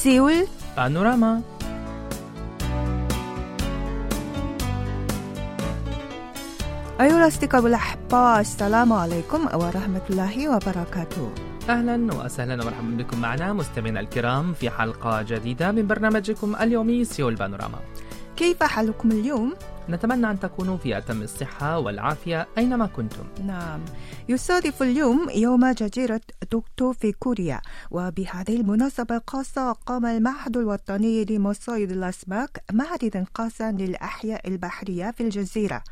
سيول بانوراما أيها الأصدقاء الأحباء السلام عليكم ورحمة الله وبركاته أهلا وسهلا ومرحبا بكم معنا مستمعينا الكرام في حلقة جديدة من برنامجكم اليومي سيول بانوراما. كيف حالكم اليوم؟ نتمنى أن تكونوا في أتم الصحة والعافية أينما كنتم. نعم. يصادف اليوم يوم جزيرة دوكتو في كوريا وبهذه المناسبة الخاصة قام المعهد الوطني لمصايد الأسماك معرضا خاصا للأحياء البحرية في الجزيرة.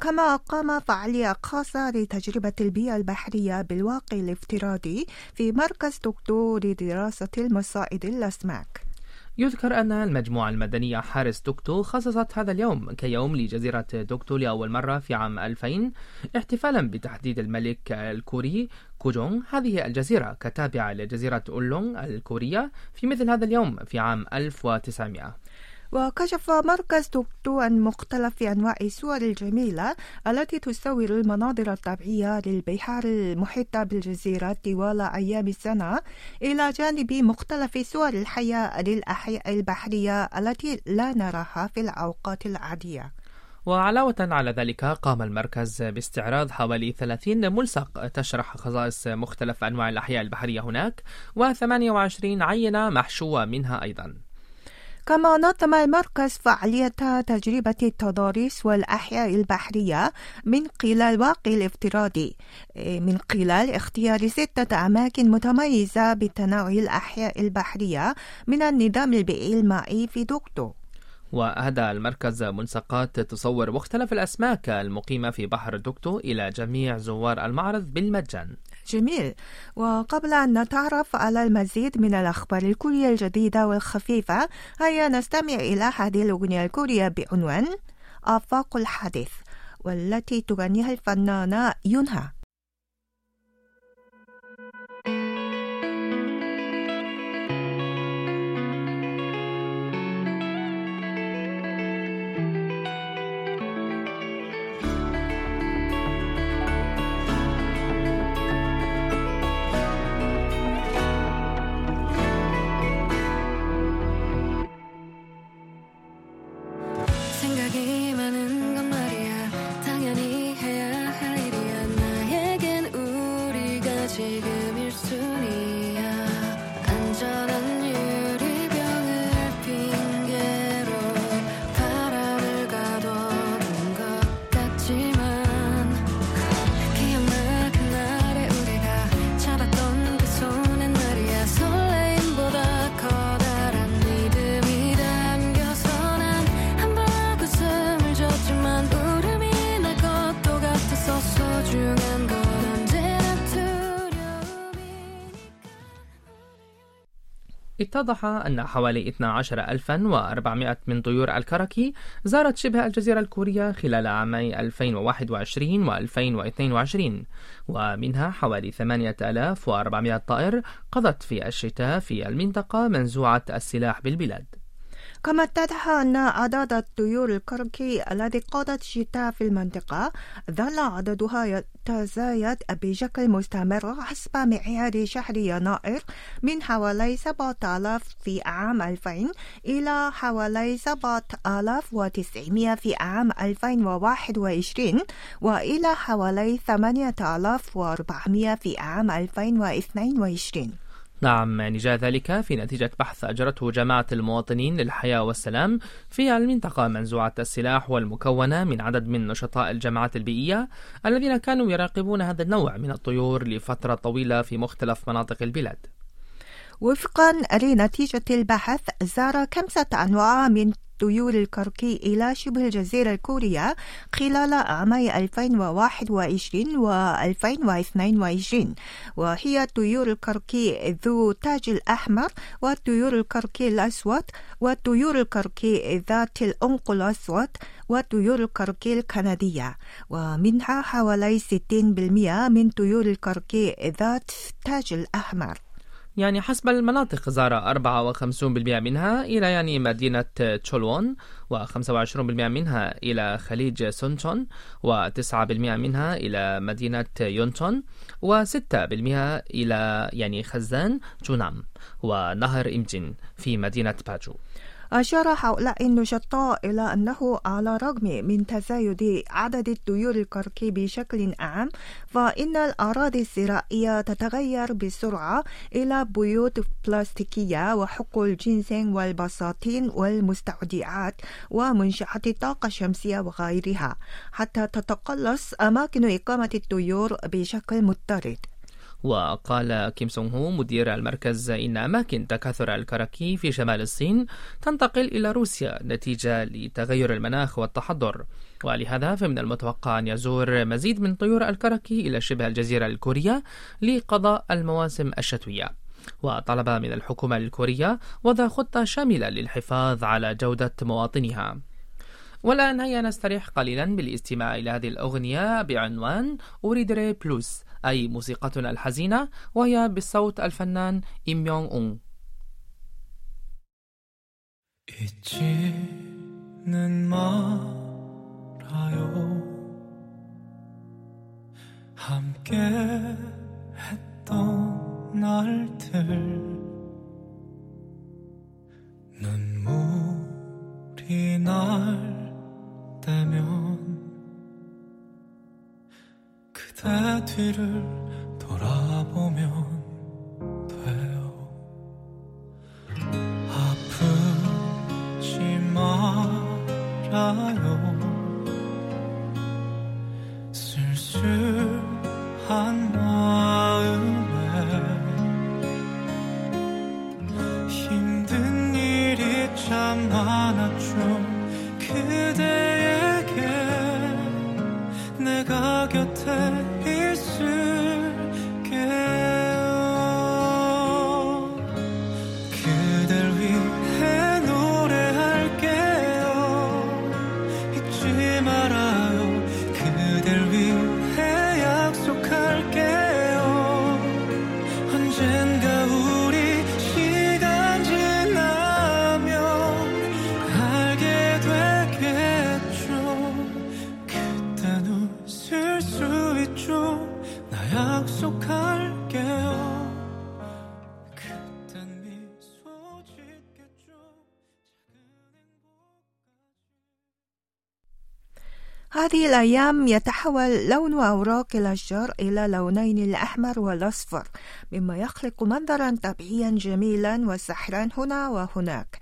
كما قام فعالية خاصة لتجربة البيئة البحرية بالواقع الافتراضي في مركز دوكتو لدراسة المصائد الأسماك. يذكر أن المجموعة المدنية حارس دوكتو خصصت هذا اليوم كيوم لجزيرة دوكتو لأول مرة في عام 2000 احتفالا بتحديد الملك الكوري كوجونغ. هذه الجزيرة كتابعة لجزيرة أولونغ الكورية في مثل هذا اليوم في عام 1900 وكشف مركز توكتو عن مختلف أنواع الصور الجميلة التي تصور المناظر الطبيعية للبحار المحيطة بالجزيرة طوال أيام السنة إلى جانب مختلف صور الحياة للأحياء البحرية التي لا نراها في الأوقات العادية. وعلاوة على ذلك قام المركز باستعراض حوالي 30 ملصق تشرح خصائص مختلف أنواع الأحياء البحرية هناك و28 عينة محشوة منها أيضا كما نظم المركز فعالية تجربة التضاريس والأحياء البحرية من خلال واقع الافتراضي من خلال اختيار ستة أماكن متميزة بتنوع الأحياء البحرية من النظام البيئي المائي في دوكتو. وأهدى المركز ملصقات تصور مختلف الأسماك المقيمة في بحر دوكتو إلى جميع زوار المعرض بالمجان. جميل. وقبل أن نتعرف على المزيد من الأخبار الكورية الجديدة والخفيفة هيا نستمع إلى هذه الأغنية الكورية بعنوان آفاق الحديث والتي تغنيها الفنانة يونها. again. اتضح أن حوالي 12400 من طيور الكركي زارت شبه الجزيرة الكورية خلال عامي 2021 و 2022 ومنها حوالي 8400 طائر قضت في الشتاء في المنطقة منزوعة السلاح بالبلاد. كما اتضح أن عدد الطيور الكركي الذي قضت الشتاء في المنطقة ظل عددها يتزايد بشكل مستمر حسب معيار شهر يناير من حوالي 7000 في عام 2000 إلى حوالي 7900 في عام 2021 وإلى حوالي 8400 في عام 2022 نعم نجاة ذلك في نتيجة بحث أجرته جماعة المواطنين للحياة والسلام في المنطقة منزوعة السلاح والمكونة من عدد من نشطاء الجماعات البيئية الذين كانوا يراقبون هذا النوع من الطيور لفترة طويلة في مختلف مناطق البلاد. وفقا لنتيجة البحث زار خمسة أنواع من طيور الكركي إلى شبه الجزيرة الكورية خلال عامي 2021 و 2022 وهي طيور الكركي ذو تاج الأحمر وطيور الكركي الأسود وطيور الكركي ذات العنق الأسود وطيور الكركي الكندية. ومنها حوالي 60% من طيور الكركي ذات تاج الأحمر. يعني حسب المناطق زار 54% منها إلى يعني مدينة تشولوون و25% منها إلى خليج سونشون و9% منها إلى مدينة يونشون و6% إلى يعني خزان جونام ونهر إمجين في مدينة باجو. أشار هؤلاء النشطاء إلى أنه على الرغم من تزايد عدد الطيور الكركي بشكل عام فإن الأراضي الزراعية تتغير بسرعة إلى بيوت بلاستيكية وحقول جنسين والبساتين والمستودعات ومنشآت الطاقة الشمسية وغيرها حتى تتقلص أماكن إقامة الطيور بشكل مضطرد. وقال كيم سونغ هو مدير المركز إن أماكن تكاثر الكراكي في شمال الصين تنتقل إلى روسيا نتيجة لتغير المناخ والتحضر. ولهذا فمن المتوقع أن يزور مزيد من طيور الكراكي إلى شبه الجزيرة الكورية لقضاء المواسم الشتوية. وطلب من الحكومة الكورية وضع خطة شاملة للحفاظ على جودة مواطنها. والآن هيا نستريح قليلا بالاستماع إلى هذه الأغنية بعنوان أوريدري بلوس. أي موسيقتنا الحزينة وهي بصوت الفنان إم يونغ أون 잊지는 말아요 함께 했던 날들 눈물이 날 때면 뒤를 돌아보면 돼요. 아프지 말아요. 쓸쓸한 마음에 힘든 일이 참 많았죠. 그대에게 내가 곁에 있죠 나 약속할게요 그땐 미소 짓겠죠 هذه الأيام يتحول لون أوراق الأشجار إلى لونين الأحمر والأصفر مما يخلق منظرا طبيعيا جميلا وسحرا هنا وهناك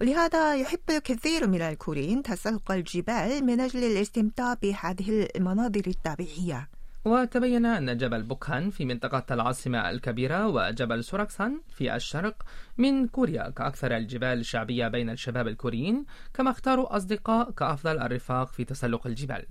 ولهذا يحب الكثير من الكوريين تسلق الجبال من أجل الاستمتاع بهذه المناظر الطبيعية وتبين أن جبل بوكهان في منطقة العاصمة الكبيرة وجبل سوراكسان في الشرق من كوريا كأكثر الجبال شعبية بين الشباب الكوريين كما اختاروا أصدقاء كأفضل الرفاق في تسلق الجبال.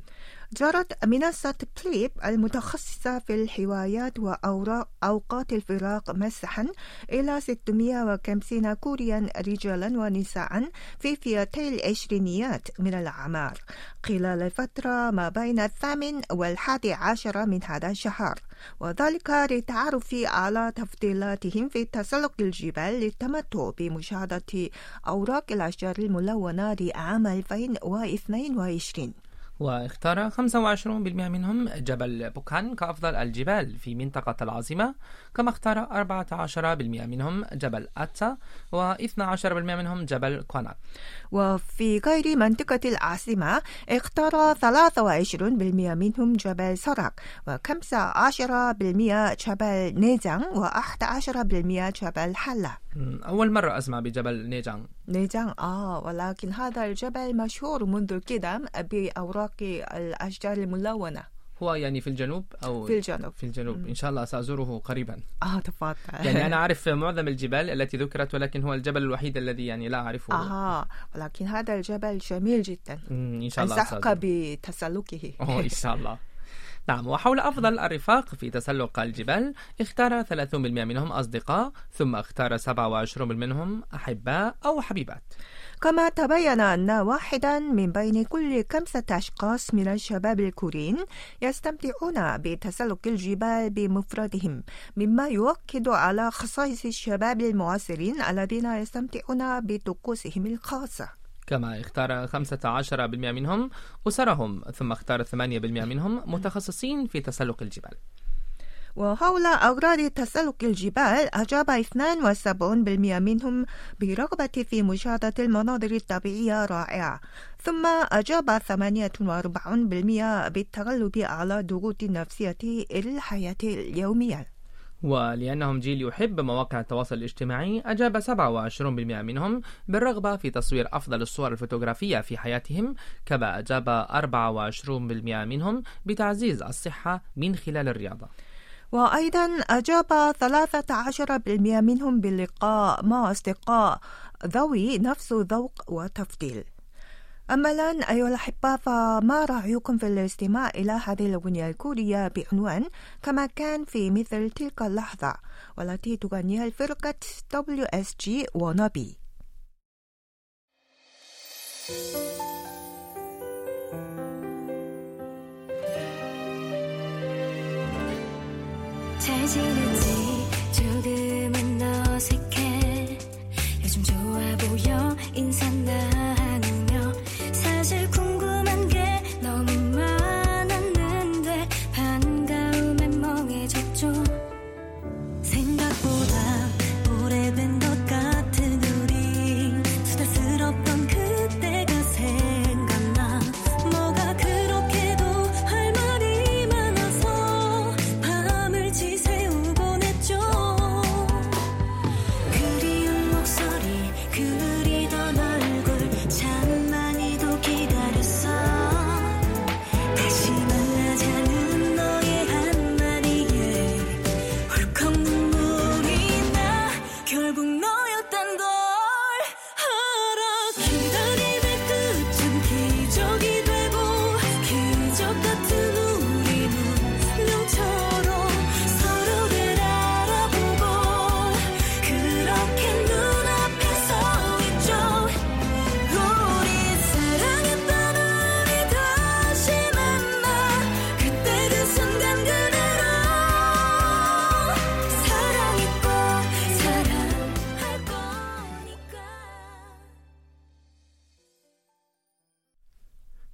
جرت منصة بليب المتخصصة في الحوايات وأوقات الفراغ مسحا إلى 650 كوريا رجالا ونساء في فئتي العشرينيات من الأعمار. خلال الفترة ما بين الثامن والحادي عشر من هذا الشهر. وذلك للتعرف على تفضيلاتهم في تسلق الجبال للتمتع بمشاهدة أوراق الأشجار الملونة لعام 2022 واختار 25% منهم جبل بوكان كأفضل الجبال في منطقة العاصمة كما اختار 14% منهم جبل أتسا و12% منهم جبل كوانات وفي غير منطقة العاصمة اختار 23% منهم جبل سراك و15% جبل نيجان و11% جبل حلا. أول مرة أسمع بجبل نيجان. نيجان آه ولكن هذا الجبل مشهور منذ القدم بأوراق الأشجار الملونة. هو يعني في الجنوب أو في الجنوب. في الجنوب. إن شاء الله سأزوره قريبا. آه تفضل. يعني أنا أعرف معظم الجبال التي ذكرت ولكن هو الجبل الوحيد الذي يعني لا أعرفه. آه ولكن هذا الجبل جميل جدا. إن شاء الله سأزوره. بتسلقه أوه إن شاء الله. نعم وحول أفضل الرفاق في تسلق الجبال اختار 30% منهم أصدقاء ثم اختار 27% منهم أحباء أو حبيبات. كما تبين أن واحدا من بين كل خمسة أشخاص من الشباب الكوريين يستمتعون بتسلق الجبال بمفردهم مما يؤكد على خصائص الشباب المعاصرين الذين يستمتعون بطقوسهم الخاصة. كما اختار 15% منهم أسرهم ثم اختار 8% منهم متخصصين في تسلق الجبال. وحول أغراض تسلق الجبال أجاب 72% منهم برغبة في مشاهدة المناظر الطبيعية الرائعة ثم أجاب 48% بالتغلب على الضغوط النفسية الحياة اليومية. ولأنهم جيل يحب مواقع التواصل الاجتماعي أجاب 27% منهم بالرغبة في تصوير أفضل الصور الفوتوغرافية في حياتهم كما أجاب 24% منهم بتعزيز الصحة من خلال الرياضة. وأيضا أجاب 13% منهم باللقاء مع أصدقاء ذوي نفس الذوق وتفضيل. أما الآن أيها الأحبة فما رأيكم في الاستماع إلى هذه الأغنية الكورية بعنوان كما كان في مثل تلك اللحظة والتي تغنيها الفرقة WSG wannabe. 잘 지냈지? 조금은 어색해. 요즘 좋아 보여? 인사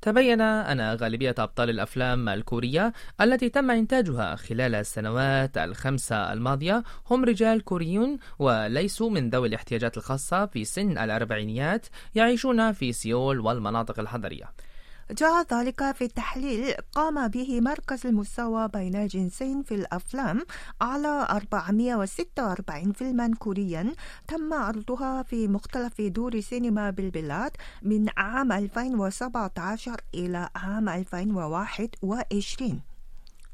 تبين أن غالبية أبطال الأفلام الكورية التي تم إنتاجها خلال السنوات الخمسة الماضية هم رجال كوريون وليسوا من ذوي الاحتياجات الخاصة في سن الأربعينيات يعيشون في سيول والمناطق الحضرية. جاء ذلك في تحليل قام به مركز المساواة بين الجنسين في الأفلام على 446 فيلما كوريا. تم عرضها في مختلف دور سينما بالبلاد من عام 2017 إلى عام 2021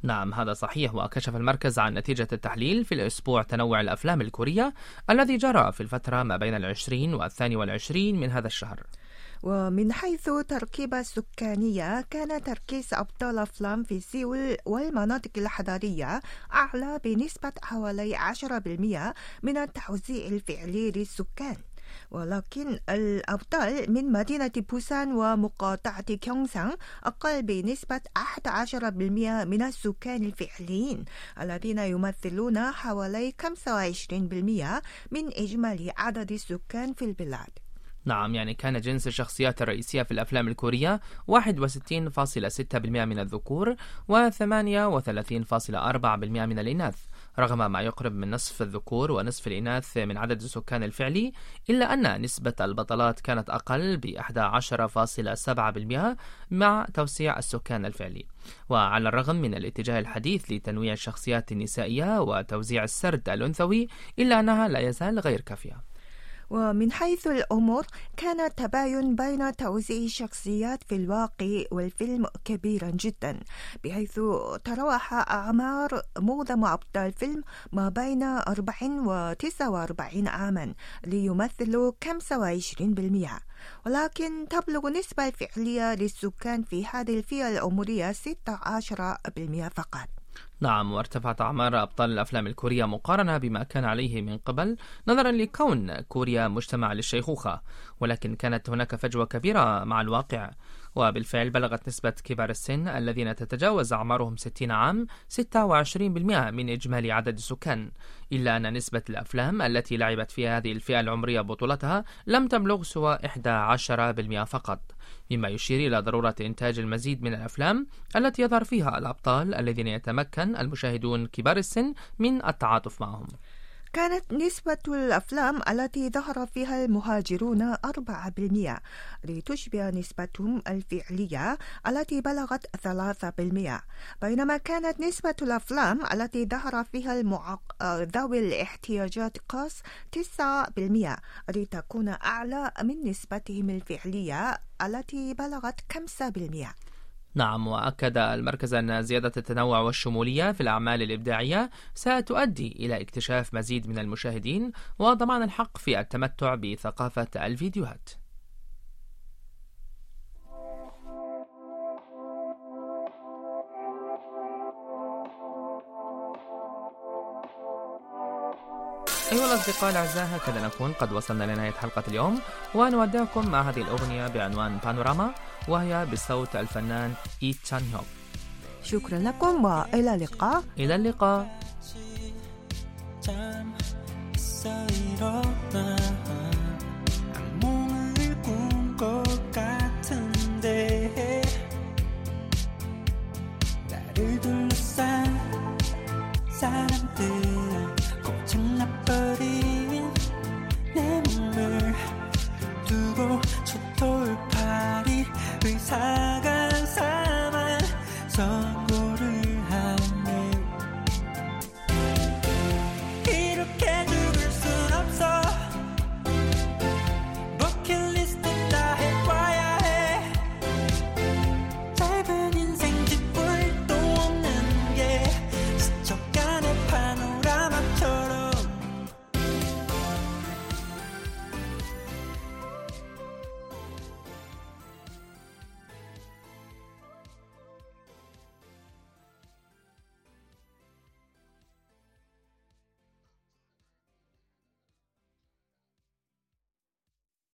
نعم هذا صحيح. وكشف المركز عن نتيجة التحليل في الأسبوع تنوع الأفلام الكورية الذي جرى في الفترة ما بين العشرين والثاني والعشرين من هذا الشهر. ومن حيث تركيبة السكانية كان تركيز أبطال أفلام في سيول والمناطق الحضرية أعلى بنسبة حوالي 10% من التوزيع الفعلي للسكان. ولكن الأبطال من مدينة بوسان ومقاطعة كيونسان أقل بنسبة 11% من السكان الفعليين الذين يمثلون حوالي 25% من إجمالي عدد السكان في البلاد. نعم يعني كان جنس الشخصيات الرئيسية في الأفلام الكورية 61.6% من الذكور و 38.4% من الإناث رغم ما يقرب من نصف الذكور ونصف الإناث من عدد السكان الفعلي إلا أن نسبة البطلات كانت أقل ب 11.7% مع توسيع السكان الفعلي. وعلى الرغم من الاتجاه الحديث لتنويع الشخصيات النسائية وتوزيع السرد الأنثوي إلا أنها لا يزال غير كافية. ومن حيث الأمور كان التباين بين توزيع الشخصيات في الواقع والفيلم كبيرا جدا بحيث تراوح أعمار معظم أبطال الفيلم ما بين 40 و 49 عاما ليمثلوا 25% ولكن تبلغ النسبة الفعلية للسكان في هذه الفئة العمرية 16% فقط. نعم وارتفعت أعمار أبطال الأفلام الكورية مقارنة بما كان عليه من قبل نظرا لكون كوريا مجتمع للشيخوخة ولكن كانت هناك فجوة كبيرة مع الواقع. وبالفعل بلغت نسبة كبار السن الذين تتجاوز أعمارهم 60 عام 26% من إجمالي عدد السكان. إلا أن نسبة الأفلام التي لعبت في هذه الفئة العمرية بطولتها لم تبلغ سوى 11% فقط. مما يشير إلى ضرورة إنتاج المزيد من الأفلام التي يظهر فيها الأبطال الذين يتمكن المشاهدون كبار السن من التعاطف معهم. كانت نسبة الأفلام التي ظهر فيها المهاجرون 4% لتشبه نسبتهم الفعلية التي بلغت 3% بينما كانت نسبة الأفلام التي ظهر فيها المعق... ذوي الاحتياجات الخاص 9% لتكون أعلى من نسبتهم الفعلية التي بلغت 5% نعم وأكد المركز أن زيادة التنوع والشمولية في الأعمال الإبداعية ستؤدي إلى اكتشاف مزيد من المشاهدين وضمان الحق في التمتع بثقافة الفيديوهات. أيها الأصدقاء الأعزاء هكذا نكون. قد وصلنا لنهاية حلقة اليوم. ونودعكم مع هذه الأغنية بعنوان بانوراما وهي بصوت الفنان إي تشان هيوك. شكرا لكم وإلى اللقاء. إلى اللقاء.